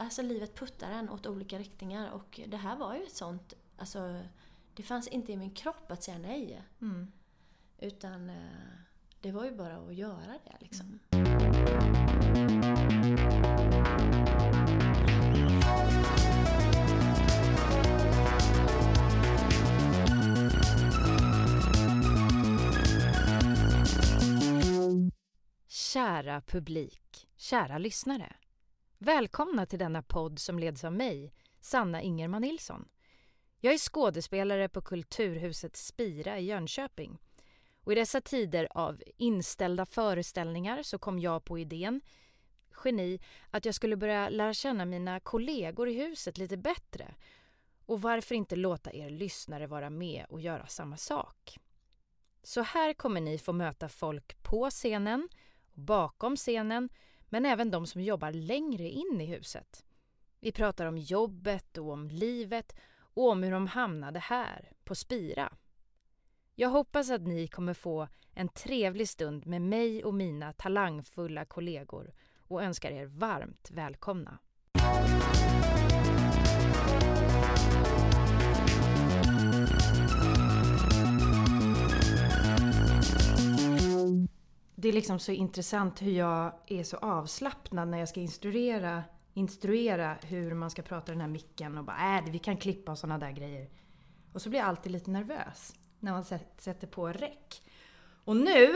alltså livet puttar en åt olika riktningar och det här var ju ett sånt, alltså det fanns inte i min kropp att säga nej. Mm. Utan eh, det var ju bara att göra det liksom. Kära publik, kära lyssnare. Välkomna till denna podd som leds av mig, Sanna Ingerman Nilsson. Jag är skådespelare på Kulturhuset Spira i Jönköping. Och I dessa tider av inställda föreställningar så kom jag på idén, geni, att jag skulle börja lära känna mina kollegor i huset lite bättre. Och varför inte låta er lyssnare vara med och göra samma sak? Så här kommer ni få möta folk på scenen, bakom scenen men även de som jobbar längre in i huset. Vi pratar om jobbet och om livet och om hur de hamnade här, på Spira. Jag hoppas att ni kommer få en trevlig stund med mig och mina talangfulla kollegor och önskar er varmt välkomna. Det är liksom så intressant hur jag är så avslappnad när jag ska instruera, instruera hur man ska prata i den här micken och bara äh, vi kan klippa och sådana där grejer. Och så blir jag alltid lite nervös när man sätter på räck. Och nu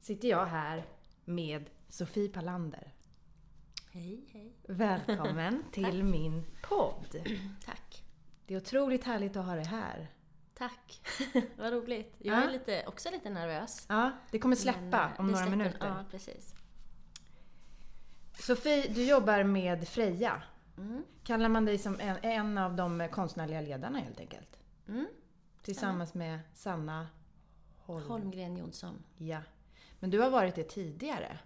sitter jag här med Sofie Palander. Hej, hej. Välkommen till min podd. Tack. Det är otroligt härligt att ha dig här. Tack. Vad roligt. Jag Ja. är lite, också lite nervös. Ja, det kommer släppa Men, eh, om det några släpper- minuter. Ja, precis. Sofie, du jobbar med Freja. Mm. Kallar man dig som en, en av de konstnärliga ledarna helt enkelt? Mm. Tillsammans med Sanna Holm. Holmgren Jonsson. Ja. Men du har varit det tidigare.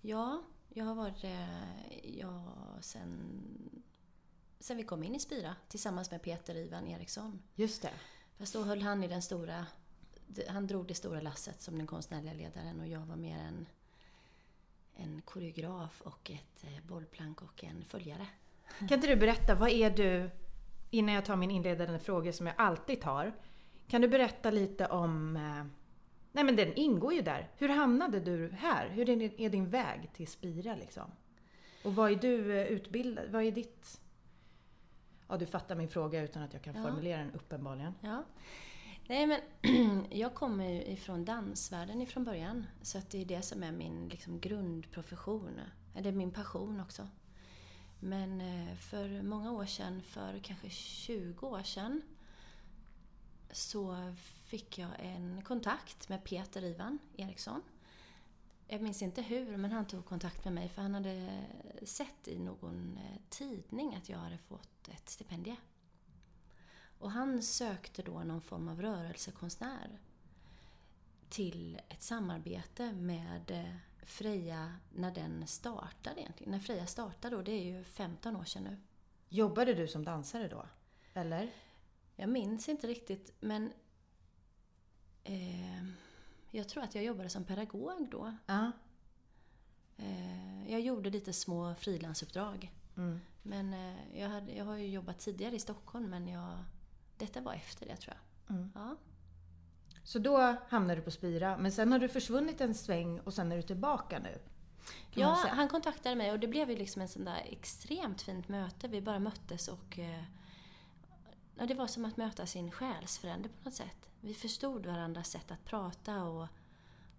Ja, jag har varit eh, ja, sen, sen vi kom in i Spira tillsammans med Peter Ivan Eriksson. Just det. Fast då höll han i den stora... Han drog det stora lasset som den konstnärliga ledaren och jag var mer en, en koreograf och ett eh, bollplank och en följare. Kan inte du berätta, vad är du, innan jag tar min inledande fråga som jag alltid tar. Kan du berätta lite om, eh, nej men den ingår ju där. Hur hamnade du här? Hur är din, väg till Spira liksom? Och vad är du eh, utbildad, vad är ditt... Ja, du fattar min fråga utan att jag kan Ja. formulera den uppenbarligen. Ja. Nej men jag kommer ju ifrån dansvärlden ifrån början. Så att det är det som är min liksom, grundprofession. Det är min passion också. Men eh, för många år sedan, för kanske 20 år sedan, så fick jag en kontakt med Peter Ivan Eriksson. Jag minns inte hur, men han tog kontakt med mig för han hade sett i någon eh, tidning att jag hade fått ett stipendium. Och han sökte då någon form av rörelsekonstnär till ett samarbete med eh, Freja när den startade egentligen. När Freja startade då, det är ju 15 år sedan nu. Jobbade du som dansare då? Eller? Jag minns inte riktigt men eh, jag tror att jag jobbade som pedagog då. Ja. Eh, jag gjorde lite små frilansuppdrag. Mm. Men eh, jag, hade, jag har ju jobbat tidigare i Stockholm men jag, detta var efter det tror jag. Mm. Ja. Så då hamnade du på Spira, men sen har du försvunnit en sväng och sen är du tillbaka nu? Ja, han kontaktade mig och det blev ju liksom en sån där extremt fint möte. Vi bara möttes och eh, ja, det var som att möta sin själsfrände på något sätt. Vi förstod varandras sätt att prata och,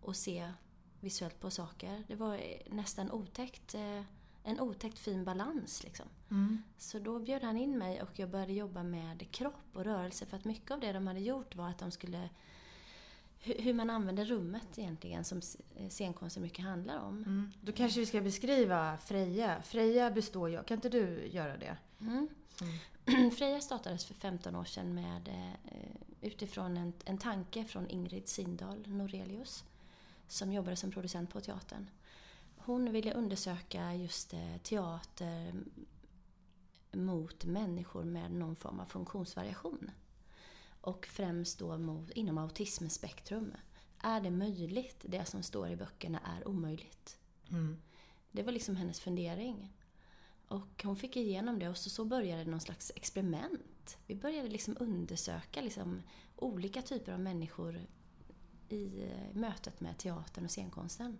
och se visuellt på saker. Det var nästan otäckt, eh, en otäckt fin balans liksom. Mm. Så då bjöd han in mig och jag började jobba med kropp och rörelse för att mycket av det de hade gjort var att de skulle hu- hur man använder rummet egentligen som scenkonsten mycket handlar om. Mm. Då kanske vi ska beskriva Freja. Freja består ju, kan inte du göra det? Mm. Freja startades för 15 år sedan med, eh, utifrån en, en tanke från Ingrid Sindahl Norelius som jobbade som producent på teatern. Hon ville undersöka just eh, teater mot människor med någon form av funktionsvariation. Och främst då mot, inom autismspektrum. Är det möjligt? Det som står i böckerna är omöjligt. Mm. Det var liksom hennes fundering. Och hon fick igenom det och så, så började någon slags experiment. Vi började liksom undersöka liksom olika typer av människor i eh, mötet med teatern och scenkonsten.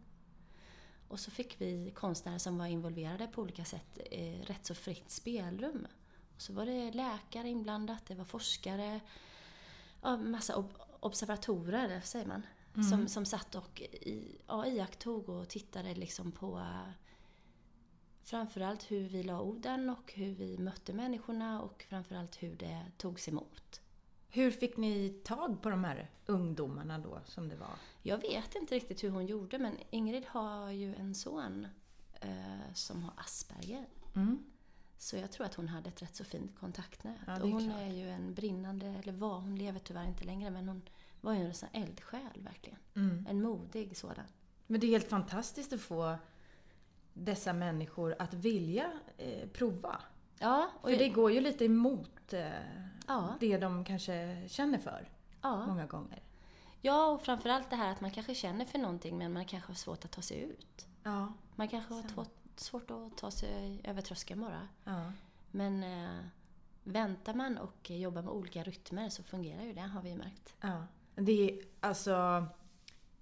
Och så fick vi konstnärer som var involverade på olika sätt eh, rätt så fritt spelrum. Och så var det läkare inblandat, det var forskare, ja, massa ob observatorer, säger man. Mm. Som, som satt och i, ja, iakttog och tittade liksom på framförallt hur vi la orden och hur vi mötte människorna och framförallt hur det togs emot. Hur fick ni tag på de här ungdomarna då, som det var? Jag vet inte riktigt hur hon gjorde, men Ingrid har ju en son eh, som har Asperger. Mm. Så jag tror att hon hade ett rätt så fint kontaktnät. Ja, och hon klart. är ju en brinnande, eller var, hon lever tyvärr inte längre, men hon var ju en sån eldsjäl verkligen. Mm. En modig sådan. Men det är helt fantastiskt att få dessa människor att vilja eh, prova. Ja. Och för det går ju lite emot eh, ja. det de kanske känner för. Ja. Många gånger. Ja, och framförallt det här att man kanske känner för någonting men man kanske har svårt att ta sig ut. Ja. Man kanske har Så. svårt att ta sig över tröskeln bara. Ja. Men eh, väntar man och jobbar med olika rytmer så fungerar ju det, har vi märkt. Ja. Det är alltså...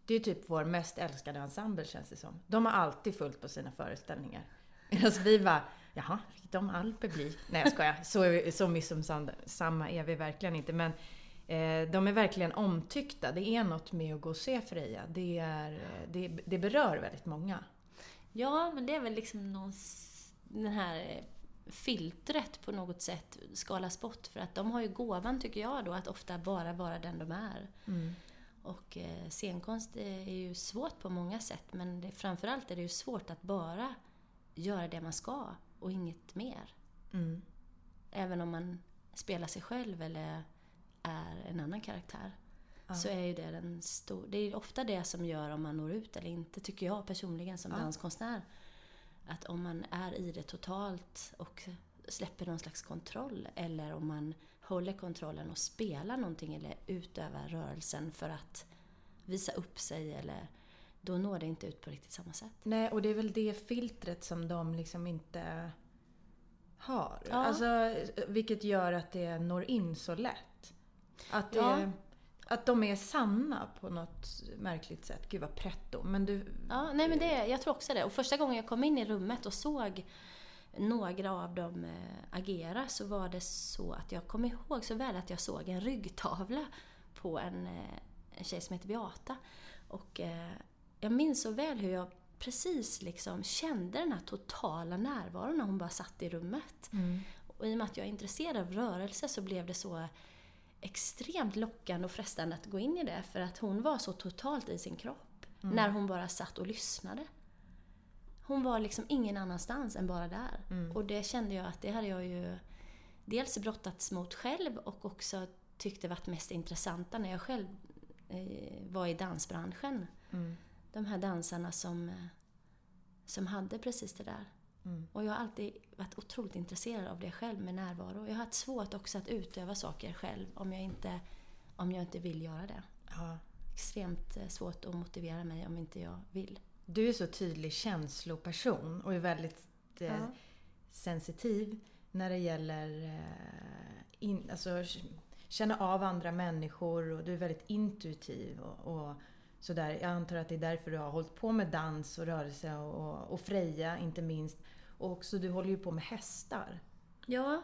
Det är typ vår mest älskade ensemble känns det som. De har alltid fullt på sina föreställningar. Medan vi bara, jaha, fick de all publik? Nej jag skojar, så, är vi, så missunnsamma är vi verkligen inte. Men eh, de är verkligen omtyckta. Det är något med att gå och se Freja. Det, är, det, det berör väldigt många. Ja, men det är väl liksom någon, den här filtret på något sätt skalas bort. För att de har ju gåvan, tycker jag, då, att ofta bara vara den de är. Mm. Och eh, scenkonst är ju svårt på många sätt, men det, framförallt är det ju svårt att bara göra det man ska och inget mer. Mm. Även om man spelar sig själv eller är en annan karaktär. Ja. Så är ju det den stor, Det är ofta det som gör om man når ut eller inte, tycker jag personligen som ja. danskonstnär. Att om man är i det totalt och släpper någon slags kontroll eller om man håller kontrollen och spelar någonting eller utövar rörelsen för att visa upp sig eller då når det inte ut på riktigt samma sätt. Nej, och det är väl det filtret som de liksom inte har. Ja. Alltså, vilket gör att det når in så lätt. Att, det, ja. att de är sanna på något märkligt sätt. Gud vad pretto. Men du... Ja, nej men det, jag tror också det. Och första gången jag kom in i rummet och såg några av dem eh, agera så var det så att jag kom ihåg så väl att jag såg en ryggtavla på en, eh, en tjej som heter Beata. Och eh, jag minns så väl hur jag precis liksom kände den här totala närvaron när hon bara satt i rummet. Mm. Och i och med att jag är intresserad av rörelse så blev det så extremt lockande och frestande att gå in i det för att hon var så totalt i sin kropp. Mm. När hon bara satt och lyssnade. Hon var liksom ingen annanstans än bara där. Mm. Och det kände jag att det hade jag ju dels brottats mot själv och också tyckte varit mest intressanta när jag själv eh, var i dansbranschen. Mm. De här dansarna som, som hade precis det där. Mm. Och jag har alltid varit otroligt intresserad av det själv med närvaro. Jag har haft svårt också att utöva saker själv om jag inte, om jag inte vill göra det. Ja. Extremt eh, svårt att motivera mig om inte jag vill. Du är så tydlig känsloperson och är väldigt eh, ja. sensitiv när det gäller eh, in, alltså, känna av andra människor och du är väldigt intuitiv och, och sådär. Jag antar att det är därför du har hållit på med dans och rörelse och, och Freja inte minst. Och också, du håller ju på med hästar. Ja.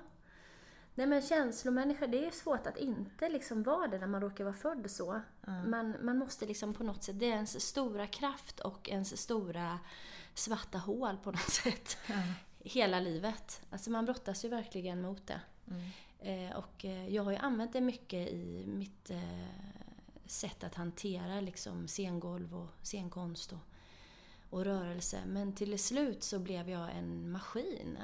Nej men känslomänniska, det är svårt att inte liksom vara det när man råkar vara född så. Mm. Man, man måste liksom på något sätt, det är ens stora kraft och ens stora svarta hål på något sätt. Mm. Hela livet. Alltså man brottas ju verkligen mot det. Mm. Eh, och eh, jag har ju använt det mycket i mitt eh, sätt att hantera liksom scengolv och scenkonst och, och rörelse. Men till slut så blev jag en maskin.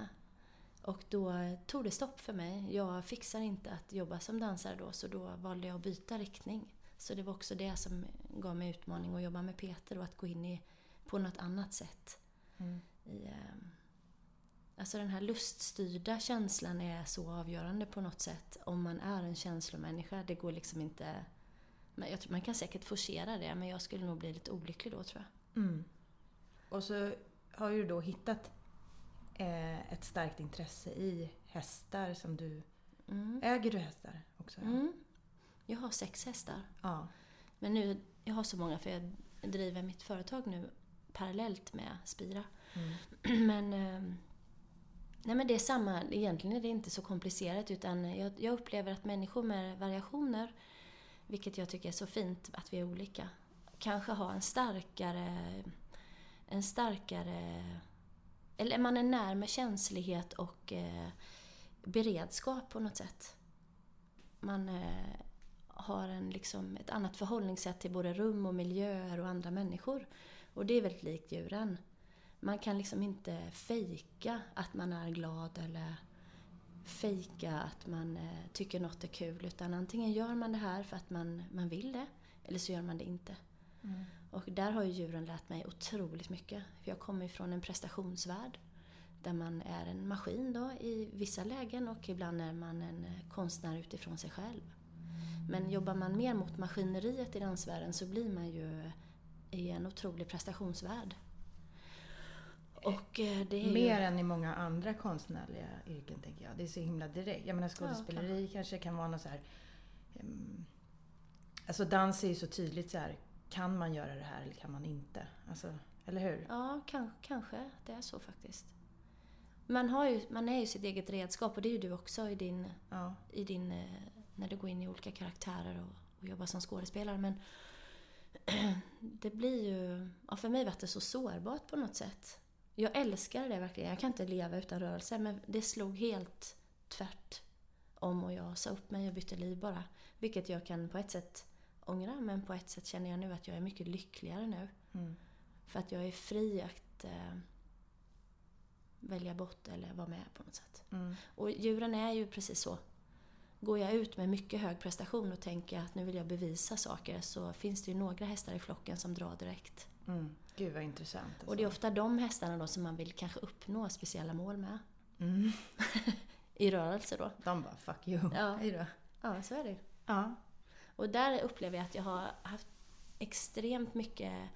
Och då tog det stopp för mig. Jag fixar inte att jobba som dansare då, så då valde jag att byta riktning. Så det var också det som gav mig utmaning att jobba med Peter och att gå in i, på något annat sätt. Mm. I, eh, alltså den här luststyrda känslan är så avgörande på något sätt. Om man är en känslomänniska. Det går liksom inte... Jag tror man kan säkert forcera det, men jag skulle nog bli lite olycklig då tror jag. Mm. Och så har du då hittat eh, ett starkt intresse i hästar som du... Mm. Äger du hästar också? Mm. Jag har sex hästar. Ja. Men nu, jag har så många för jag driver mitt företag nu parallellt med Spira. Mm. Men, eh, nej men det är samma, egentligen är det inte så komplicerat utan jag, jag upplever att människor med variationer, vilket jag tycker är så fint att vi är olika, kanske har en starkare, en starkare, eller man är närmare känslighet och eh, beredskap på något sätt. Man eh, har en, liksom, ett annat förhållningssätt till både rum och miljöer och andra människor. Och det är väldigt likt djuren. Man kan liksom inte fejka att man är glad eller fejka att man eh, tycker något är kul. Utan antingen gör man det här för att man, man vill det, eller så gör man det inte. Mm. Och där har ju djuren lärt mig otroligt mycket. För jag kommer ifrån en prestationsvärld. Där man är en maskin då i vissa lägen och ibland är man en konstnär utifrån sig själv. Men jobbar man mer mot maskineriet i dansvärlden så blir man ju i en otrolig prestationsvärld. Och eh, det är ju... Mer än i många andra konstnärliga yrken tänker jag. Det är så himla direkt. Jag menar skådespeleri kanske kan vara något så här... Um, alltså dans är ju så tydligt så här. Kan man göra det här eller kan man inte? Alltså, eller hur? Ja, kan, kanske det är så faktiskt. Man, har ju, man är ju sitt eget redskap och det är ju du också i din, Ja. i din, eh, när du går in i olika karaktärer och, och jobbar som skådespelare. Men det blir ju, ja, för mig var det så sårbart på något sätt. Jag älskar det verkligen. Jag kan inte leva utan rörelse men det slog helt tvärt om och jag sa upp mig och bytte liv bara. Vilket jag kan på ett sätt ångra men på ett sätt känner jag nu att jag är mycket lyckligare nu. Mm. För att jag är fri att eh, välja bort eller vara med på något sätt. Mm. Och djuren är ju precis så. Går jag ut med mycket hög prestation och tänker att nu vill jag bevisa saker så finns det ju några hästar i flocken som drar direkt. Mm. Gud vad intressant. Alltså. Och det är ofta de hästarna då som man vill kanske uppnå speciella mål med. mm. I rörelse då. De bara 'fuck you' Ja. Hej då. Ja, så är det. Ja. Och där upplever jag att jag har haft extremt mycket...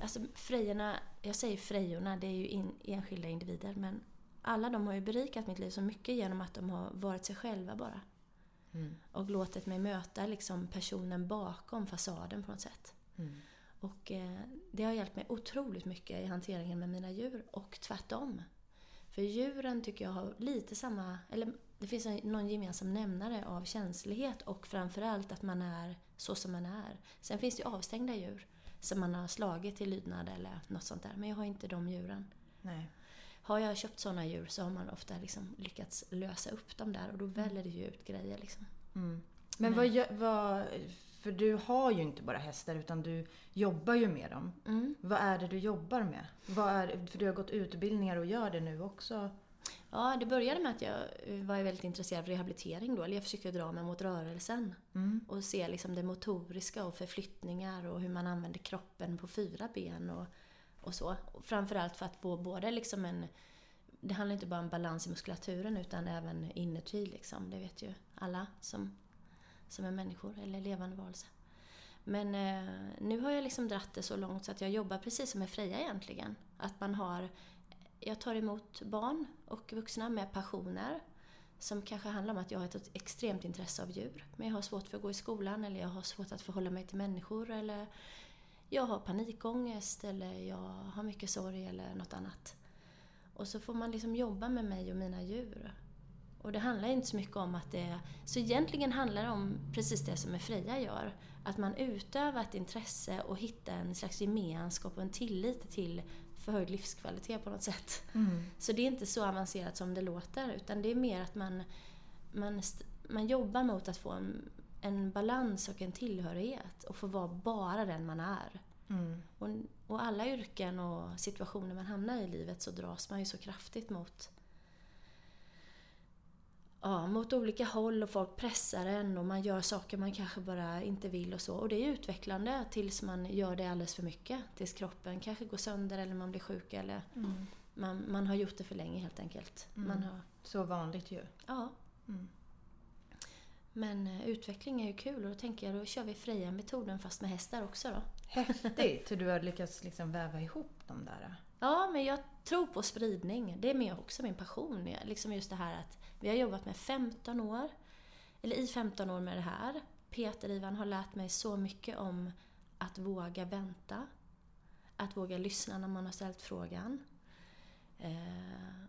Alltså Frejorna, jag säger Frejorna, det är ju in, enskilda individer men alla de har ju berikat mitt liv så mycket genom att de har varit sig själva bara. Mm. Och låtit mig möta liksom personen bakom fasaden på något sätt. Mm. Och eh, det har hjälpt mig otroligt mycket i hanteringen med mina djur och tvärtom. För djuren tycker jag har lite samma, eller det finns en, någon gemensam nämnare av känslighet och framförallt att man är så som man är. Sen finns det ju avstängda djur som man har slagit till lydnad eller något sånt där. Men jag har inte de djuren. Nej. Har jag köpt sådana djur så har man ofta liksom lyckats lösa upp dem där och då väller det ju ut grejer. Liksom. Mm. Men vad, vad... För du har ju inte bara hästar utan du jobbar ju med dem. Mm. Vad är det du jobbar med? Vad är, för du har gått utbildningar och gör det nu också. Ja, det började med att jag var väldigt intresserad av rehabilitering då. Eller jag försökte dra mig mot rörelsen. Mm. Och se liksom det motoriska och förflyttningar och hur man använder kroppen på fyra ben och, och så. Och framförallt för att få både liksom en... Det handlar inte bara om balans i muskulaturen utan även inuti liksom. Det vet ju alla som, som är människor eller levande varelser. Men eh, nu har jag liksom dratt det så långt så att jag jobbar precis som med Freja egentligen. Att man har... Jag tar emot barn och vuxna med passioner som kanske handlar om att jag har ett extremt intresse av djur. Men jag har svårt för att gå i skolan eller jag har svårt att förhålla mig till människor eller jag har panikångest eller jag har mycket sorg eller något annat. Och så får man liksom jobba med mig och mina djur. Och det handlar inte så mycket om att det är... Så egentligen handlar det om precis det som Freja gör. Att man utövar ett intresse och hittar en slags gemenskap och en tillit till förhöjd livskvalitet på något sätt. Mm. Så det är inte så avancerat som det låter utan det är mer att man, man, man jobbar mot att få en, en balans och en tillhörighet och få vara bara den man är. Mm. Och, och alla yrken och situationer man hamnar i livet så dras man ju så kraftigt mot Ja, mot olika håll och folk pressar en och man gör saker man kanske bara inte vill och så. Och det är utvecklande tills man gör det alldeles för mycket. Tills kroppen kanske går sönder eller man blir sjuk eller Mm. man, man har gjort det för länge helt enkelt. Mm. Man har, Så vanligt ju. ja. Mm. Men eh, utveckling är ju kul och då tänker jag då kör vi Freja-metoden fast med hästar också då. Häftigt hur du har lyckats liksom väva ihop de där. Ja, men jag tror på spridning. Det är också min passion. Liksom just det här att vi har jobbat med 15 år, eller i 15 år med det här. Peter-Ivan har lärt mig så mycket om att våga vänta. Att våga lyssna när man har ställt frågan. Eh,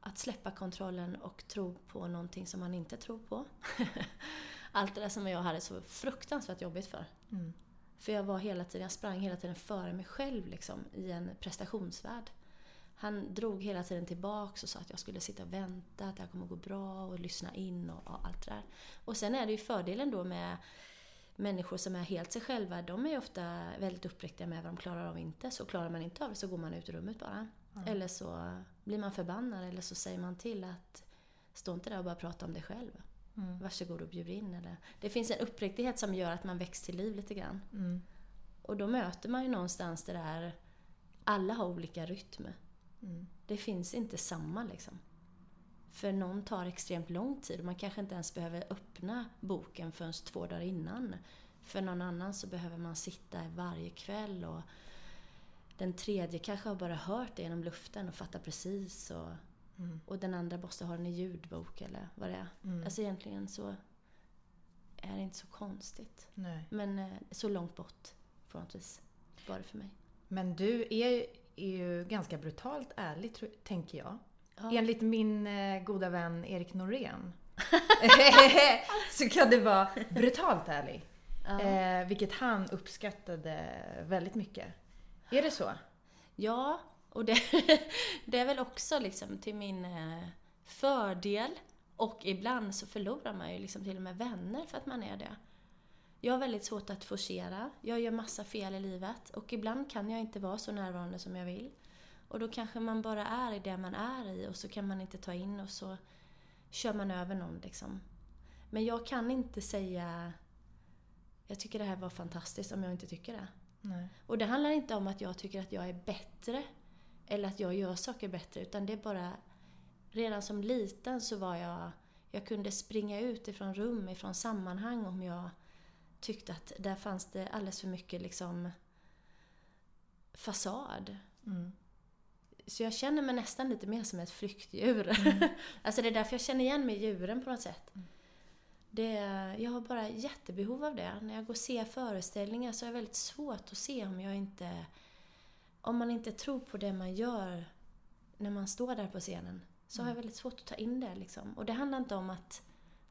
att släppa kontrollen och tro på någonting som man inte tror på. Allt det där som jag hade så fruktansvärt jobbigt för. Mm. För jag var hela tiden, jag sprang hela tiden före mig själv liksom, i en prestationsvärld. Han drog hela tiden tillbaks och sa att jag skulle sitta och vänta, att det här kommer gå bra och lyssna in och, och allt det där. Och sen är det ju fördelen då med människor som är helt sig själva, de är ju ofta väldigt uppriktiga med vad de klarar av inte. Så klarar man inte av det så går man ut ur rummet bara. Mm. Eller så blir man förbannad eller så säger man till att stå inte där och bara prata om dig själv. Mm. Varsågod och bjud in. Eller, det finns en uppriktighet som gör att man väcks till liv lite grann. Mm. Och då möter man ju någonstans det där, alla har olika rytm. Mm. Det finns inte samma liksom. För någon tar extremt lång tid och man kanske inte ens behöver öppna boken förrän två dagar innan. För någon annan så behöver man sitta varje kväll och den tredje kanske har bara hört det genom luften och fattar precis. Och, mm. och den andra måste ha den i ljudbok eller vad det är. Mm. Alltså egentligen så är det inte så konstigt. Nej. Men eh, så långt bort på något vis var det för mig. Men du är, är ju ganska brutalt ärlig, tänker jag. Ja. Enligt min eh, goda vän Erik Norén så kan du vara brutalt ärlig. Ja. Eh, vilket han uppskattade väldigt mycket. Är det så? Ja, och det, det är väl också liksom till min eh, fördel. Och ibland så förlorar man ju liksom till och med vänner för att man är det. Jag har väldigt svårt att forcera. Jag gör massa fel i livet och ibland kan jag inte vara så närvarande som jag vill. Och då kanske man bara är i det man är i och så kan man inte ta in och så kör man över någon liksom. Men jag kan inte säga jag tycker det här var fantastiskt om jag inte tycker det. Nej. Och det handlar inte om att jag tycker att jag är bättre eller att jag gör saker bättre utan det är bara Redan som liten så var jag Jag kunde springa ut ifrån rum, ifrån sammanhang om jag tyckte att där fanns det alldeles för mycket liksom fasad. Mm. Så jag känner mig nästan lite mer som ett flyktdjur. Mm. alltså det är därför jag känner igen mig i djuren på något sätt. Mm. Det, jag har bara jättebehov av det. När jag går och ser föreställningar så är det väldigt svårt att se om jag inte... Om man inte tror på det man gör när man står där på scenen. Så mm. har jag väldigt svårt att ta in det liksom. Och det handlar inte om att...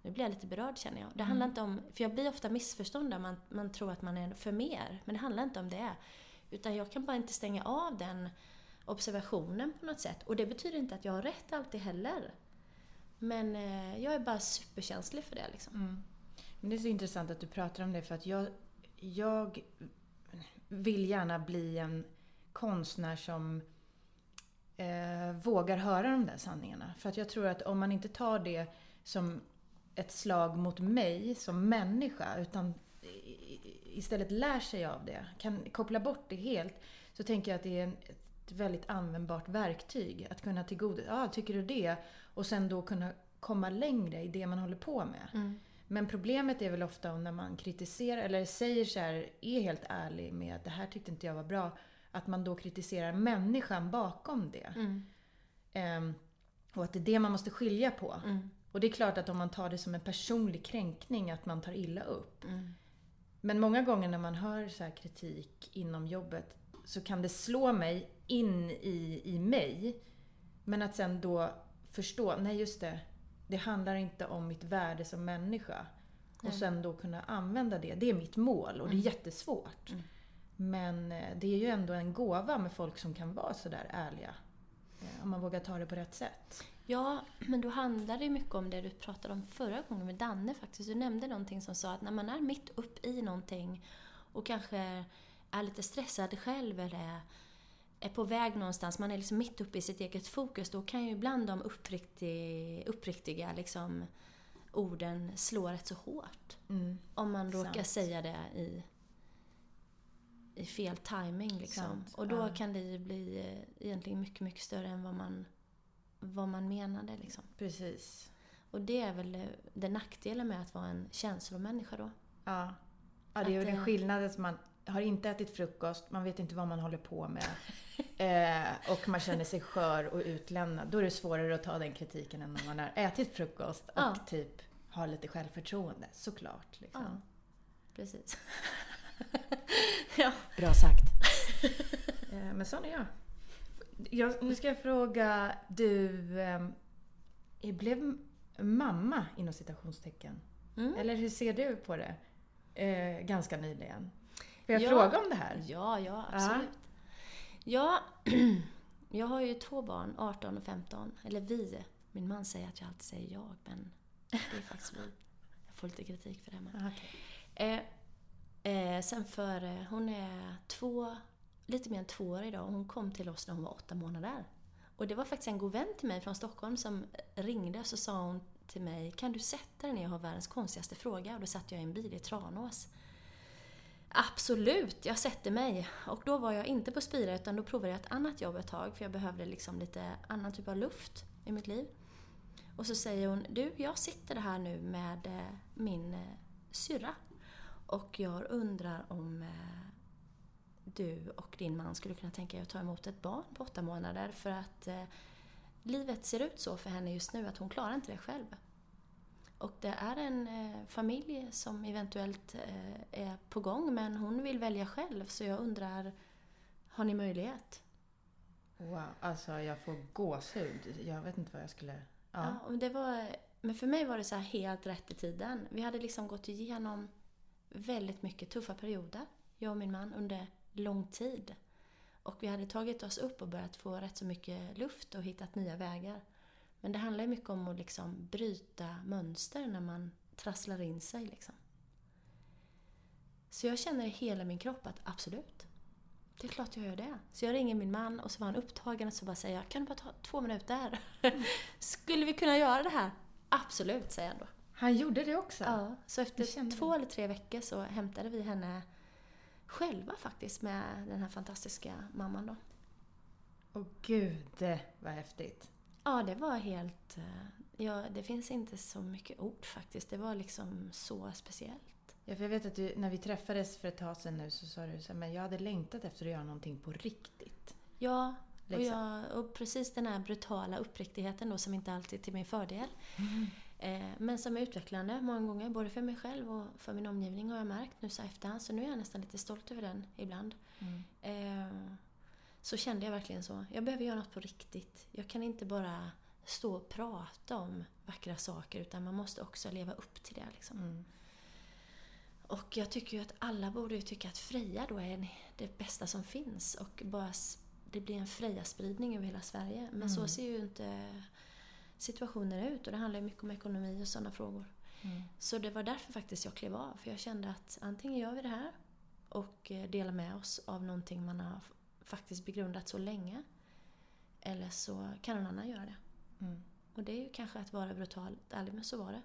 Nu blir jag lite berörd känner jag. Det handlar mm. inte om... För jag blir ofta missförstådd där man, man tror att man är för mer. Men det handlar inte om det. Utan jag kan bara inte stänga av den observationen på något sätt. Och det betyder inte att jag har rätt alltid heller. Men eh, jag är bara superkänslig för det. Liksom. Mm. Men det är så intressant att du pratar om det för att jag, jag vill gärna bli en konstnär som eh, vågar höra de där sanningarna. För att jag tror att om man inte tar det som ett slag mot mig som människa utan istället lär sig av det, kan koppla bort det helt, så tänker jag att det är en, ett väldigt användbart verktyg. Att kunna tillgodose, ja ah, tycker du det? Och sen då kunna komma längre i det man håller på med. Mm. Men problemet är väl ofta när man kritiserar, eller säger så här, är helt ärlig med att det här tyckte inte jag var bra. Att man då kritiserar människan bakom det. Mm. Um, och att det är det man måste skilja på. Mm. Och det är klart att om man tar det som en personlig kränkning, att man tar illa upp. Mm. Men många gånger när man hör så kritik inom jobbet så kan det slå mig in i, i mig. Men att sen då förstå, nej just det, det handlar inte om mitt värde som människa. Nej. Och sen då kunna använda det, det är mitt mål och det är mm. jättesvårt. Men eh, det är ju ändå en gåva med folk som kan vara sådär ärliga. Eh, om man vågar ta det på rätt sätt. Ja, men då handlar det mycket om det du pratade om förra gången med Danne faktiskt. Du nämnde någonting som sa att när man är mitt upp i någonting och kanske är lite stressad själv eller är på väg någonstans, man är liksom mitt uppe i sitt eget fokus, då kan ju ibland de uppriktig, uppriktiga liksom, orden slå rätt så hårt. Mm. Om man råkar Sant. säga det i, i fel timing liksom. Och då ja. kan det ju bli eh, egentligen mycket, mycket större än vad man, vad man menade. Liksom. Precis. Och det är väl eh, den nackdelen med att vara en känslomänniska då. Ja. Ja, det är ju den skillnaden som man har inte ätit frukost, man vet inte vad man håller på med eh, och man känner sig skör och utlämnad. Då är det svårare att ta den kritiken än när man har ätit frukost och Ja. typ har lite självförtroende. Såklart. Liksom. Ja, precis. ja. Bra sagt. eh, men sån är jag. jag. Nu ska jag fråga, du eh, blev mamma inom citationstecken. Mm. Eller hur ser du på det? Eh, ganska nyligen. Får jag Ja. fråga om det här? Ja, ja, absolut. Ja, jag har ju två barn, 18 och 15. Eller vi. Min man säger att jag alltid säger jag, men det är faktiskt vi. Jag får lite kritik för det. Men. Ah, okej. Eh, eh, sen för, eh, hon är två, lite mer än två år idag och hon kom till oss när hon var åtta månader. Och det var faktiskt en god vän till mig från Stockholm som ringde och så sa hon till mig Kan du sätta dig ner och ha världens konstigaste fråga? Och då satt jag i en bil i Tranås. Absolut, jag sätter mig. Och då var jag inte på Spira utan då provade jag ett annat jobb ett tag för jag behövde liksom lite annan typ av luft i mitt liv. Och så säger hon, du jag sitter här nu med eh, min eh, syrra och jag undrar om eh, du och din man skulle kunna tänka er att ta emot ett barn på åtta månader för att eh, livet ser ut så för henne just nu att hon klarar inte det själv. Och det är en eh, familj som eventuellt är på gång men hon vill välja själv så jag undrar, har ni möjlighet? Wow, alltså jag får gåshud. Jag vet inte vad jag skulle... Ja. Ja. det var, men för mig var det så här helt rätt i tiden. Vi hade liksom gått igenom väldigt mycket tuffa perioder, jag och min man, under lång tid. Och vi hade tagit oss upp och börjat få rätt så mycket luft och hittat nya vägar. Men det handlar ju mycket om att liksom bryta mönster när man trasslar in sig. Liksom. Så jag känner i hela min kropp att absolut, det är klart jag gör det. Så jag ringer min man och så var han upptagen och så bara säger jag, kan du bara ta två minuter? Skulle vi kunna göra det här? Absolut, säger han då. Han gjorde det också? Ja, så efter två det. eller tre veckor så hämtade vi henne själva faktiskt med den här fantastiska mamman då. Åh gud, vad häftigt. Ja, det var helt... eh, Ja, det finns inte så mycket ord faktiskt. Det var liksom så speciellt. Ja, för jag vet att du, när vi träffades för ett tag sedan nu så sa du så här, men jag hade längtat efter att göra någonting på riktigt. Ja, och, Liksom. jag, och precis den här brutala uppriktigheten då som inte alltid är till min fördel. Eh, men som är utvecklande många gånger, både för mig själv och för min omgivning har jag märkt nu så efterhand. Så nu är jag nästan lite stolt över den ibland. Mm. Eh, så kände jag verkligen så. Jag behöver göra något på riktigt. Jag kan inte bara stå och prata om vackra saker utan man måste också leva upp till det. Liksom. Mm. Och jag tycker ju att alla borde tycka att Freja då är det bästa som finns och bara det blir en Freja-spridning över hela Sverige. Men så Mm. ser ju inte situationen ut och det handlar ju mycket om ekonomi och sådana frågor. Mm. Så det var därför faktiskt jag klev av. För jag kände att antingen gör vi det här och eh, delar med oss av någonting man har faktiskt begrundat så länge. Eller så kan någon annan göra det. Mm. Och det är ju kanske att vara brutalt ärlig, men så var det.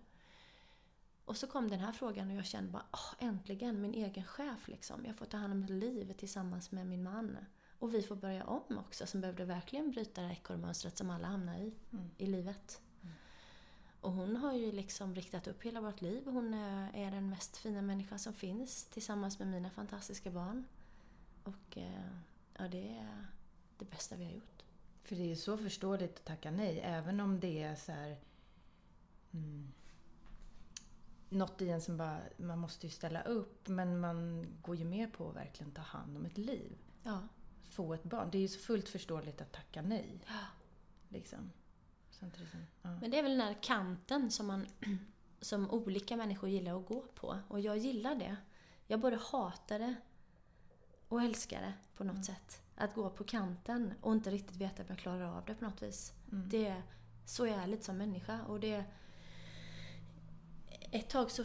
Och så kom den här frågan och jag kände bara, åh, äntligen min egen chef liksom. Jag får ta hand om mitt liv tillsammans med min man. Och vi får börja om också, som behövde verkligen bryta det här ekorrmönstret som alla hamnar i, Mm. i livet. Och hon har ju liksom riktat upp hela vårt liv. Hon är är den mest fina människan som finns tillsammans med mina fantastiska barn. Och eh, ja, det är det bästa vi har gjort. För det är ju så förståeligt att tacka nej, även om det är så här... Mm, något i en som bara, man måste ju ställa upp, men man går ju med på att verkligen ta hand om ett liv. Ja. Få ett barn. Det är ju så fullt förståeligt att tacka nej. Liksom. Samtidigt som, ja. Men det är väl den här kanten som, man, som olika människor gillar att gå på. Och jag gillar det. Jag både hatar det och älskar det på något sätt. Att gå på kanten och inte riktigt veta om jag klarar av det på något vis. Mm. Det är, så är jag lite som människa. Och det, ett tag så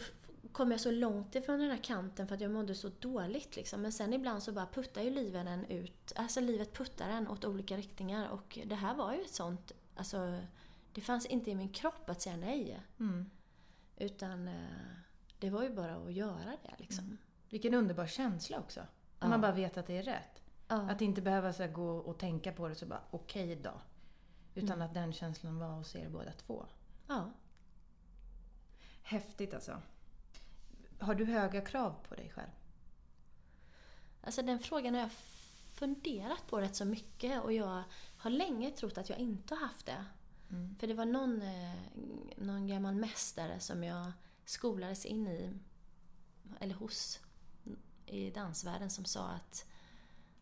kom jag så långt ifrån den här kanten för att jag mådde så dåligt. Liksom. Men sen ibland så bara puttar ju livet en ut. Alltså livet puttar en åt olika riktningar. Och det här var ju ett sånt... Alltså, det fanns inte i min kropp att säga nej. Mm. Utan eh, det var ju bara att göra det liksom. Vilken underbar känsla också. När Ja. man bara vet att det är rätt. Ja. Att inte behöva så gå och tänka på det så bara, okej då. Utan Mm. att den känslan var hos er båda två. ja. Häftigt alltså. Har du höga krav på dig själv? Alltså den frågan har jag funderat på rätt så mycket och jag har länge trott att jag inte har haft det. Mm. För det var någon, eh, någon gammal mästare som jag skolades in i, eller hos, i dansvärlden som sa att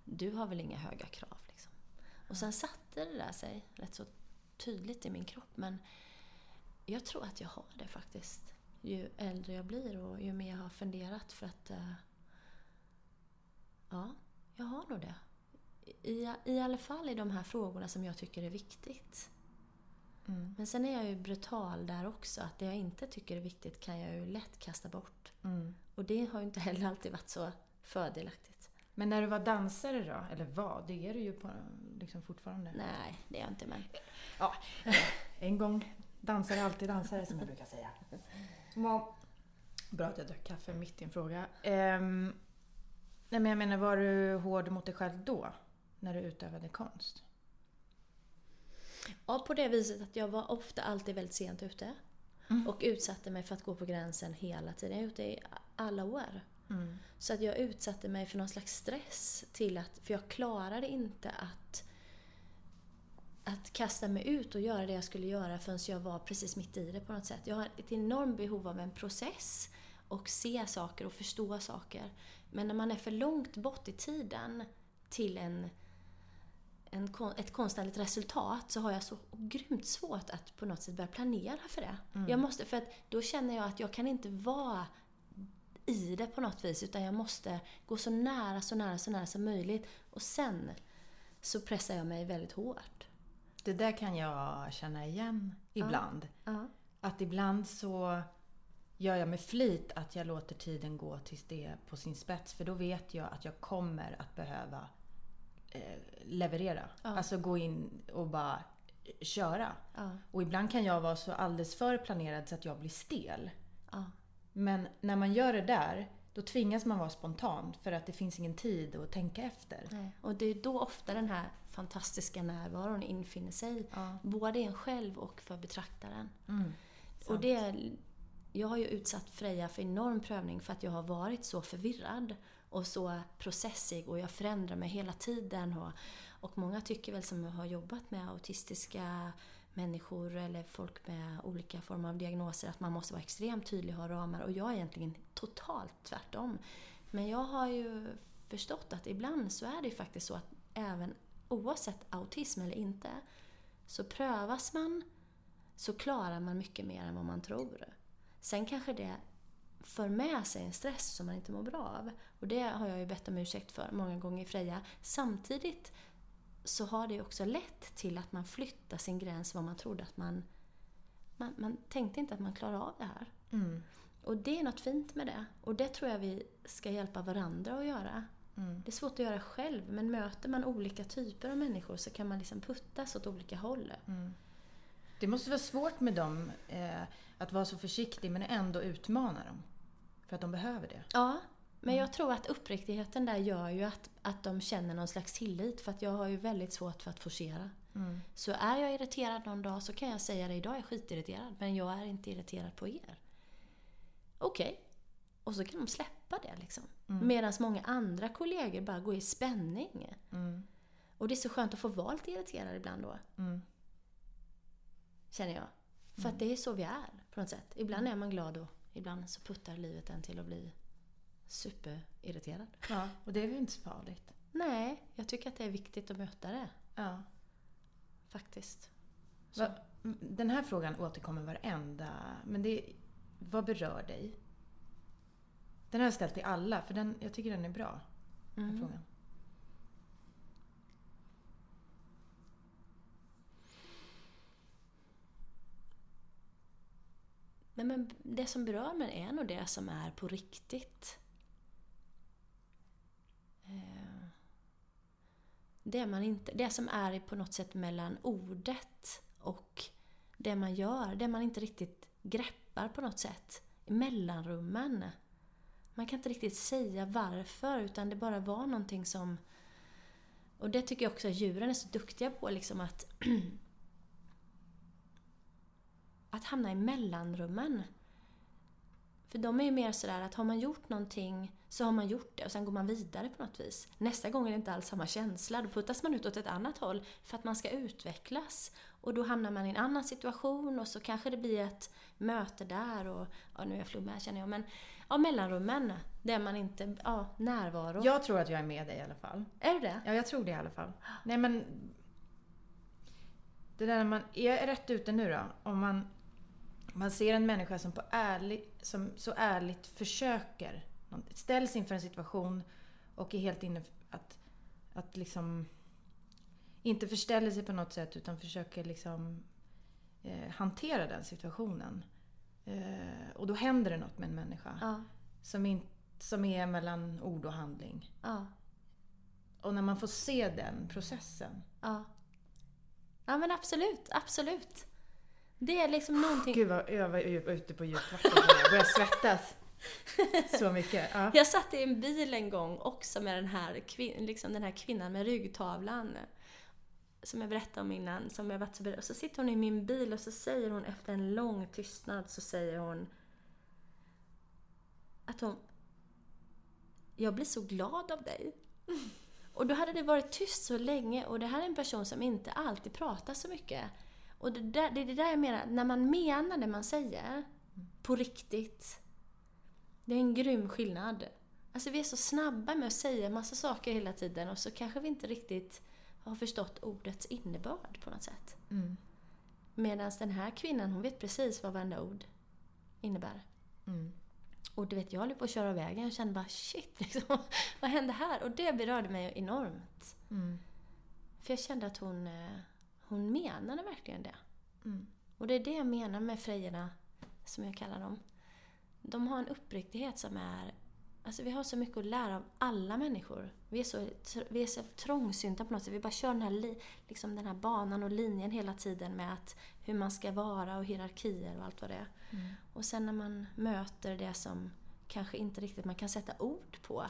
du har väl inga höga krav. Liksom. Och sen satte det där sig rätt så tydligt i min kropp. Men jag tror att jag har det faktiskt. Ju äldre jag blir och ju mer jag har funderat för att... eh, ja, jag har nog det. I, I alla fall i de här frågorna som jag tycker är viktigt. Mm. Men sen är jag ju brutal där också. Att det jag inte tycker är viktigt kan jag ju lätt kasta bort. Mm. Och det har ju inte heller alltid varit så fördelaktigt. Men när du var dansare då? Eller var? Det är du ju på, liksom fortfarande. Nej, det är jag inte men... Ja, en gång dansare, alltid dansare som jag brukar säga. Ja. Bra att jag drack kaffe mitt i en fråga. Ehm, nej men jag menar, var du hård mot dig själv då? När du utövade konst? Ja, på det viset att jag var ofta alltid väldigt sent ute. Mm. Och utsatte mig för att gå på gränsen hela tiden. Jag har gjort det i alla år. Mm. Så att jag utsatte mig för någon slags stress till att, för jag klarade inte att att kasta mig ut och göra det jag skulle göra förrän jag var precis mitt i det på något sätt. Jag har ett enormt behov av en process och se saker och förstå saker. Men när man är för långt bort i tiden till en, en, ett konstnärligt resultat så har jag så grymt svårt att på något sätt börja planera för det. Jag måste, för att då känner jag att jag kan inte vara i det på något vis utan jag måste gå så nära, så nära, så nära som möjligt. Och sen så pressar jag mig väldigt hårt. Det där kan jag känna igen ibland. Ja. Att ibland så gör jag med flit att jag låter tiden gå tills det är på sin spets. För då vet jag att jag kommer att behöva eh, leverera. Ja. Alltså gå in och bara köra. Och ibland kan jag vara så alldeles för planerad så att jag blir stel. Men när man gör det där, då tvingas man vara spontan för att det finns ingen tid att tänka efter. Nej. Och det är då ofta den här fantastiska närvaron infinner sig. Ja. Både i en själv och för betraktaren. Mm. Och det, jag har ju utsatt Freja för enorm prövning för att jag har varit så förvirrad och så processig och jag förändrar mig hela tiden. Och, och många tycker väl som har jobbat med autistiska människor eller folk med olika former av diagnoser att man måste vara extremt tydlig och ha ramar. Och jag är egentligen totalt tvärtom. Men jag har ju förstått att ibland så är det ju faktiskt så att även oavsett autism eller inte så prövas man så klarar man mycket mer än vad man tror. Sen kanske det för med sig en stress som man inte mår bra av. Och det har jag ju bett om ursäkt för många gånger i Freja. Samtidigt så har det också lett till att man flyttar sin gräns vad man trodde att man... Man, man tänkte inte att man klarar av det här. Mm. Och det är något fint med det. Och det tror jag vi ska hjälpa varandra att göra. Mm. Det är svårt att göra själv, men möter man olika typer av människor så kan man liksom puttas åt olika håll. Mm. Det måste vara svårt med dem eh, att vara så försiktig men ändå utmana dem. För att de behöver det. Ja, men jag tror att uppriktigheten där gör ju att, att de känner någon slags tillit. För att jag har ju väldigt svårt för att forcera. Mm. Så är jag irriterad någon dag så kan jag säga det. Idag är jag skitirriterad, men jag är inte irriterad på er. Okej. Och så kan de släppa det liksom. Mm. Medan många andra kollegor bara går i spänning. Mm. Och det är så skönt att få vara lite irriterad ibland då. Mm. Känner jag. För att det är så vi är på något sätt. Ibland är man glad och ibland så puttar livet en till att bli superirriterad. Ja, och det är väl inte så farligt. Nej, jag tycker att det är viktigt att möta det. Ja. Faktiskt. Så. Den här frågan återkommer varenda... Men det, vad berör dig? Den har jag ställt till alla, för den, jag tycker den är bra. Den Mm. frågan. Nej, men det som berör mig är nog det som är på riktigt. Det, man inte, det som är på något sätt mellan ordet och det man gör. Det man inte riktigt greppar på något sätt. Mellanrummen. Man kan inte riktigt säga varför utan det bara var någonting som... Och det tycker jag också att djuren är så duktiga på liksom att att hamna i mellanrummen. För de är ju mer sådär att har man gjort någonting så har man gjort det och sen går man vidare på något vis. Nästa gång är det inte alls samma känsla. Då puttas man ut åt ett annat håll för att man ska utvecklas. Och då hamnar man i en annan situation och så kanske det blir ett möte där och, ja nu är jag flummig här känner jag, men ja, mellanrummen där man inte, ja, närvaro. Jag tror att jag är med dig i alla fall. Är du det? Ja, jag tror det i alla fall. Nej men... Det där man är rätt ute nu då. Om man, man ser en människa som, på ärlig, som så ärligt försöker. Ställs inför en situation och är helt inne att, att liksom... Inte förställer sig på något sätt utan försöker liksom eh, hantera den situationen. Eh, och då händer det något med en människa. Ja. Som, in, som är mellan ord och handling. Ja. Och när man får se den processen. Ja. Ja men absolut, absolut. Det är liksom någonting... Gud vad jag var ute på djupt vatten. Jag börjar svettas. Så mycket. Ja. Jag satt i en bil en gång också med den här, liksom den här kvinnan med ryggtavlan. Som jag berättade om innan. Som jag varit så berörd. Och så sitter hon i min bil och så säger hon efter en lång tystnad så säger hon att hon... Jag blir så glad av dig. Och då hade det varit tyst så länge och det här är en person som inte alltid pratar så mycket. Och det, där, det är det där jag menar, när man menar det man säger på riktigt. Det är en grym skillnad. Alltså vi är så snabba med att säga massa saker hela tiden och så kanske vi inte riktigt har förstått ordets innebörd på något sätt. Mm. Medan den här kvinnan, hon vet precis vad varenda ord innebär. Mm. Och du vet, jag håller på att köra vägen och kände bara shit, liksom, vad hände här? Och det berörde mig enormt. Mm. För jag kände att hon, eh, hon menade verkligen det. Mm. Och det är det jag menar med Frejerna, som jag kallar dem. De har en uppriktighet som är... Alltså vi har så mycket att lära av alla människor. Vi är så, vi är så trångsynta på något sätt. Vi bara kör den här, li, liksom den här banan och linjen hela tiden med att hur man ska vara och hierarkier och allt vad det är. Mm. Och sen när man möter det som kanske inte riktigt man kan sätta ord på.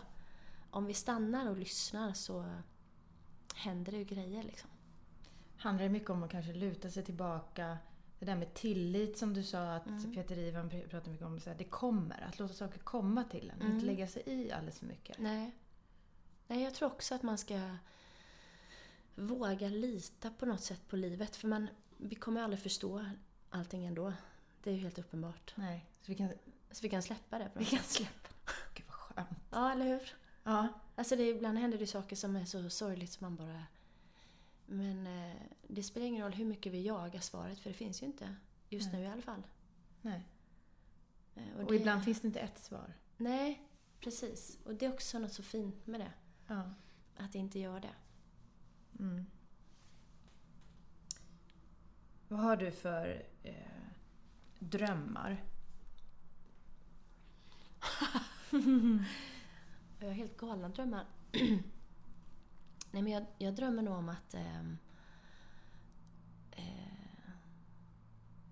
Om vi stannar och lyssnar så händer det ju grejer liksom. Handlar det mycket om att kanske luta sig tillbaka. Det där med tillit som du sa att Mm. Peter Ivan pr- pratar mycket om. Så här, det kommer. Att låta saker komma till en. Mm. Inte lägga sig i alldeles för mycket. Nej. Nej, jag tror också att man ska våga lita på något sätt på livet. För man, vi kommer aldrig förstå allting ändå. Det är ju helt uppenbart. Nej. Så vi kan, Så vi kan släppa det på vi kan släppa. Gud vad skönt. Ja, eller hur? Ja. Alltså det, ibland händer det saker som är så sorgligt som man bara... Men eh, det spelar ingen roll hur mycket vi jagar svaret, för det finns ju inte. Just Nej. nu i alla fall. Nej. Eh, Och, det- ibland finns det inte ett svar. Nej, precis. Och det är också något så fint med det. Ja. Att det inte gör det. Mm. Vad har du för eh, drömmar? Jag har helt galna drömmar. Nej, men jag, jag drömmer nog om att... ehm, eh,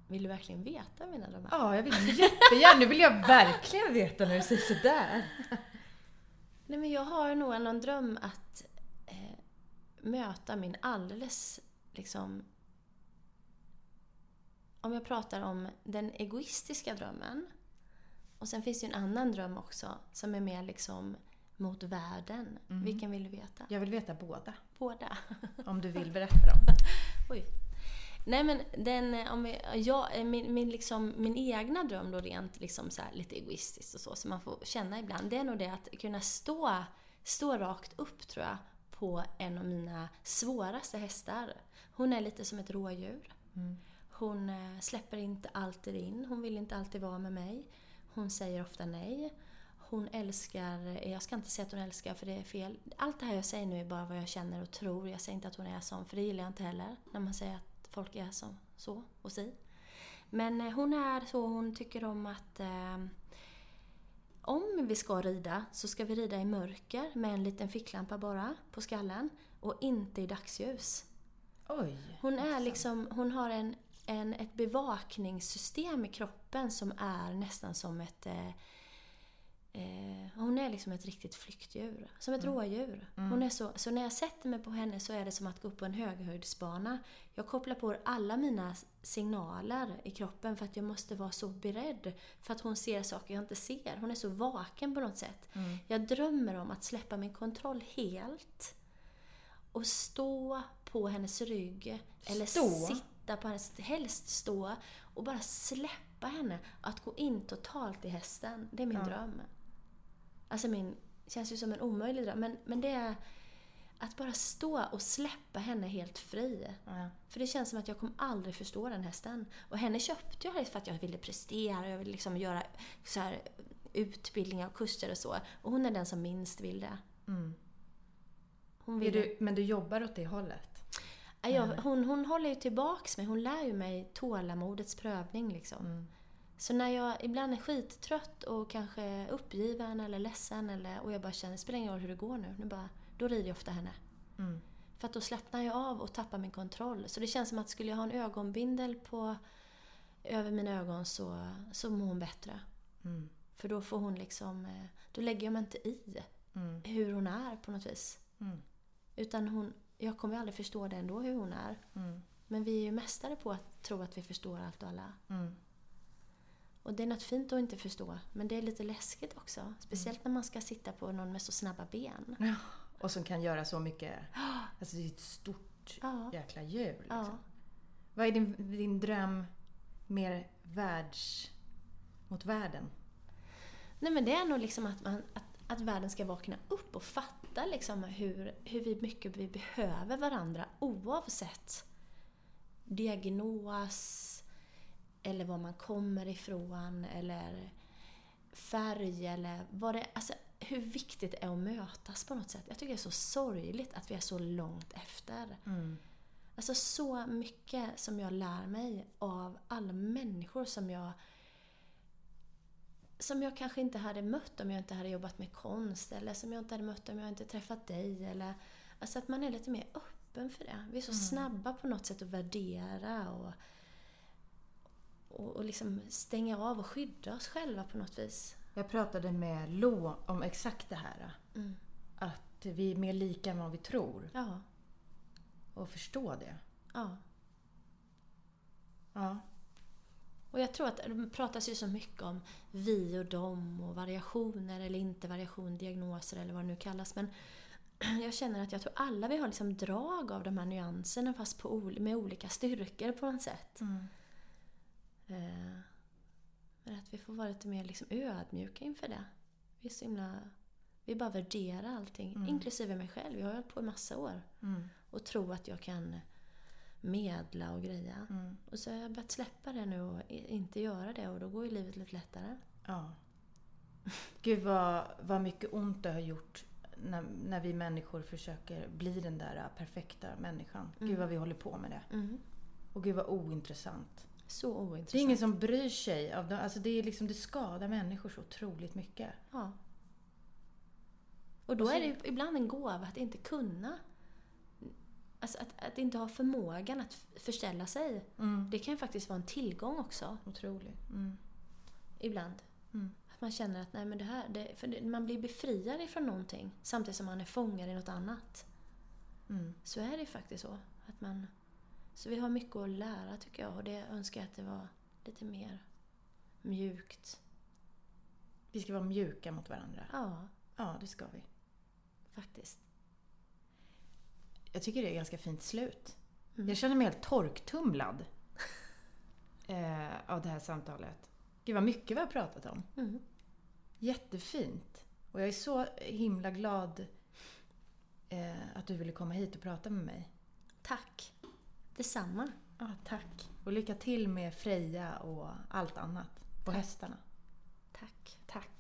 vill du verkligen veta mina drömmar? Ja, jag vill jättegärna. Nu vill jag verkligen veta när du säger sådär. Nej, men jag har nog någon dröm att eh, möta min alldeles liksom... Om jag pratar om den egoistiska drömmen. Och sen finns det ju en annan dröm också som är mer liksom mot världen. Mhm. Vilken vill du veta? Jag vill veta båda. Båda. Om du vill berätta dem. Oj. Nej men den, eh, om vi, jag, eh, min, min, liksom, min egna dröm då rent liksom så här, lite egoistiskt och så, som man får känna ibland, det är nog det att kunna stå, stå rakt upp tror jag, på en av mina svåraste hästar. Hon är lite som ett rådjur. Mm. Hon eh, släpper inte alltid in, hon vill inte alltid vara med mig. Hon säger ofta nej. Hon älskar, eh, jag ska inte säga att hon älskar för det är fel. Allt det här jag säger nu är bara vad jag känner och tror. Jag säger inte att hon är sån, för det gillar jag inte heller. När man säger att folk är så, så och si. Men eh, hon är så, hon tycker om att eh, om vi ska rida så ska vi rida i mörker med en liten ficklampa bara på skallen och inte i dagsljus. Oj. Hon är liksom, hon har en, en, ett bevakningssystem i kroppen som är nästan som ett... Eh, Eh, hon är liksom ett riktigt flyktdjur. Som ett Mm. rådjur. Mm. Hon är så, så när jag sätter mig på henne så är det som att gå upp på en höghöjdsbana. Jag kopplar på alla mina signaler i kroppen för att jag måste vara så beredd. För att hon ser saker jag inte ser. Hon är så vaken på något sätt. Mm. Jag drömmer om att släppa min kontroll helt. Och stå på hennes rygg. Eller Stå? sitta på hennes... Helst stå. Och bara släppa henne. Att gå in totalt i hästen. Det är min Ja. dröm. Alltså min... Känns ju som en omöjlig dröm. Men, men det är att bara stå och släppa henne helt fri. Ja. För det känns som att jag kommer aldrig förstå den hästen. Och henne köpte jag för att jag ville prestera, jag ville liksom göra så här utbildningar och kurser och så. Och hon är den som minst vill det. Mm. Hon, vill du, men du jobbar åt det hållet? Ja, jag, hon, hon håller ju tillbaks mig, hon lär ju mig tålamodets prövning liksom. Mm. Så när jag ibland är skittrött och kanske uppgiven eller ledsen eller, och jag bara känner, det spelar ingen roll hur det går nu, nu bara, då rider jag ofta henne. Mm. För att då slappnar jag av och tappar min kontroll. Så det känns som att skulle jag ha en ögonbindel på, över mina ögon så, så mår hon bättre. Mm. För då får hon liksom, eh, då lägger jag mig inte i Mm. hur hon är på något vis. Mm. Utan hon, jag kommer ju aldrig förstå det ändå hur hon är. Mm. Men vi är ju mästare på att tro att vi förstår allt och alla. Och det är något fint att inte förstå, men det är lite läskigt också. Speciellt när man ska sitta på någon med så snabba ben. Ja. Och som kan göra så mycket. Alltså det är ett stort Ja, jäkla djur. Liksom. ja. Vad är din, din dröm mer världs... mot världen? Nej men det är nog liksom att, man, att, att världen ska vakna upp och fatta liksom hur, hur vi mycket vi behöver varandra oavsett diagnos eller var man kommer ifrån eller färg eller vad det alltså hur viktigt det är att mötas på något sätt. Jag tycker det är så sorgligt att vi är så långt efter. Mm. Alltså så mycket som jag lär mig av alla människor som jag som jag kanske inte hade mött om jag inte hade jobbat med konst eller som jag inte hade mött om jag inte träffat dig. Eller, alltså att man är lite mer öppen för det. Vi är så Mm. snabba på något sätt att värdera och, och, och liksom stänga av och skydda oss själva på något vis. Jag pratade med Lo om exakt det här. Mm. Att vi är mer lika än vad vi tror. Ja, Och förstå det. ja. Ja. Och jag tror att det pratas ju så mycket om vi och dem och variationer eller inte variation, diagnoser eller vad det nu kallas. Men jag känner att jag tror alla vi har liksom drag av de här nyanserna fast på, med olika styrkor på något sätt. Mm. Eh, Men att vi får vara lite mer liksom ödmjuka inför det. Vi är så himla... Vi bara värderar allting, Mm. inklusive mig själv. Jag har hållit på i massa år Mm. och tror att jag kan medla och greja. Mm. Och så har jag börjat släppa det nu och inte göra det och då går ju livet lite lättare. Ja. Gud vad, vad mycket ont det har gjort när, när vi människor försöker bli den där perfekta människan. Gud Mm. vad vi håller på med det. Mm. Och gud vad ointressant. Så ointressant. Det är ingen som bryr sig. Av det, alltså det, är liksom, det skadar människor så otroligt mycket. Ja. Och då Och så- är det ibland en gåva att inte kunna. Alltså att, att inte ha förmågan att förställa sig. Mm. Det kan ju faktiskt vara en tillgång också, Otroligt. Mm. ibland. Mm. Att man känner att nej, men det här, det, för man blir befriad ifrån någonting samtidigt som man är fångad i något annat. Mm. Så är det ju faktiskt så. Att man, så vi har mycket att lära tycker jag och det önskar jag att det var lite mer mjukt. Vi ska vara mjuka mot varandra. Ja, Ja, det ska vi. faktiskt. Jag tycker det är ett ganska fint slut. Mm. Jag känner mig helt torktumlad eh, av det här samtalet. Gud vad mycket vi har pratat om. Mm. Jättefint. Och jag är så himla glad eh, att du ville komma hit och prata med mig. Tack. Detsamma. Ja, tack. Och lycka till med Freja och allt annat. Och tack. hästarna. Tack. Tack.